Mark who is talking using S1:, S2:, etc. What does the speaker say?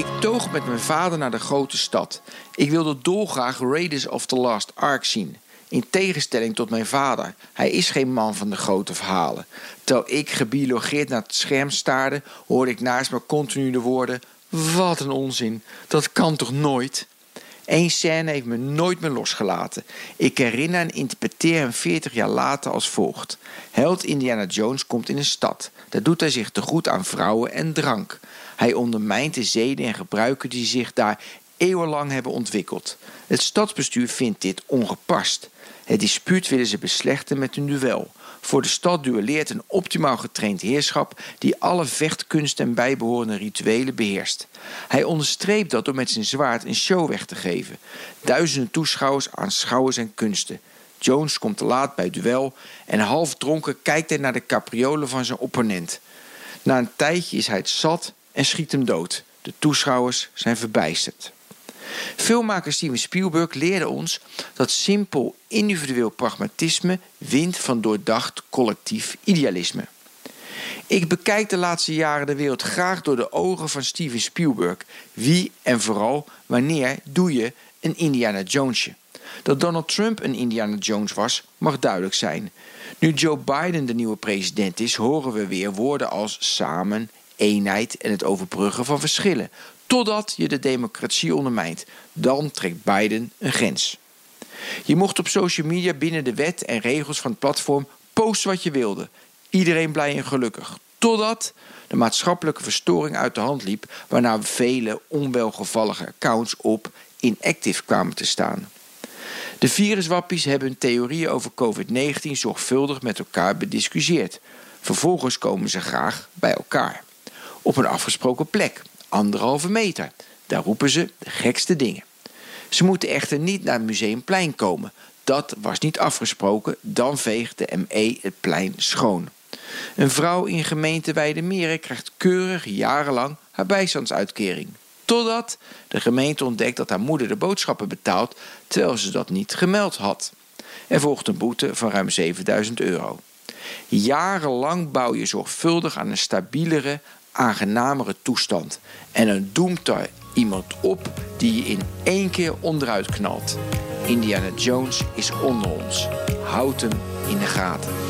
S1: Ik toog met mijn vader naar de grote stad. Ik wilde dolgraag Raiders of the Lost Ark zien. In tegenstelling tot mijn vader. Hij is geen man van de grote verhalen. Terwijl ik gebiologeerd naar het scherm staarde, hoorde ik naast me continu de woorden: Wat een onzin, dat kan toch nooit? Eén scène heeft me nooit meer losgelaten. Ik herinner en interpreteer hem 40 jaar later als volgt. Held Indiana Jones komt in een stad. Daar doet hij zich te goed aan vrouwen en drank. Hij ondermijnt de zeden en gebruiken die zich daar eeuwenlang hebben ontwikkeld. Het stadsbestuur vindt dit ongepast. Het dispuut willen ze beslechten met een duel. Voor de stad duelleert een optimaal getraind heerschap die alle vechtkunsten en bijbehorende rituelen beheerst. Hij onderstreept dat door met zijn zwaard een show weg te geven. Duizenden toeschouwers aanschouwen zijn kunsten. Jones komt te laat bij het duel en half dronken kijkt hij naar de capriolen van zijn opponent. Na een tijdje is hij het zat en schiet hem dood. De toeschouwers zijn verbijsterd. Filmmaker Steven Spielberg leerde ons dat simpel individueel pragmatisme wint van doordacht collectief idealisme. Ik bekijk de laatste jaren de wereld graag door de ogen van Steven Spielberg. Wie en vooral wanneer doe je een Indiana Jonesje? Dat Donald Trump een Indiana Jones was, mag duidelijk zijn. Nu Joe Biden de nieuwe president is, horen we weer woorden als samen, eenheid en het overbruggen van verschillen. Totdat je de democratie ondermijnt. Dan trekt Biden een grens. Je mocht op social media binnen de wet en regels van het platform posten wat je wilde. Iedereen blij en gelukkig. Totdat de maatschappelijke verstoring uit de hand liep, waarna vele onwelgevallige accounts op inactive kwamen te staan. De viruswappies hebben hun theorieën over COVID-19 zorgvuldig met elkaar bediscussieerd. Vervolgens komen ze graag bij elkaar. Op een afgesproken plek, anderhalve meter. Daar roepen ze de gekste dingen. Ze moeten echter niet naar het Museumplein komen. Dat was niet afgesproken, dan veegt de ME het plein schoon. Een vrouw in gemeente Weidemeren krijgt keurig jarenlang haar bijstandsuitkering. Totdat de gemeente ontdekt dat haar moeder de boodschappen betaalt terwijl ze dat niet gemeld had. Er volgt een boete van ruim 7000 euro. Jarenlang bouw je zorgvuldig aan een stabielere, aangenamere toestand. En dan doemt er iemand op die je in één keer onderuit knalt. Indiana Jones is onder ons. Houd hem in de gaten.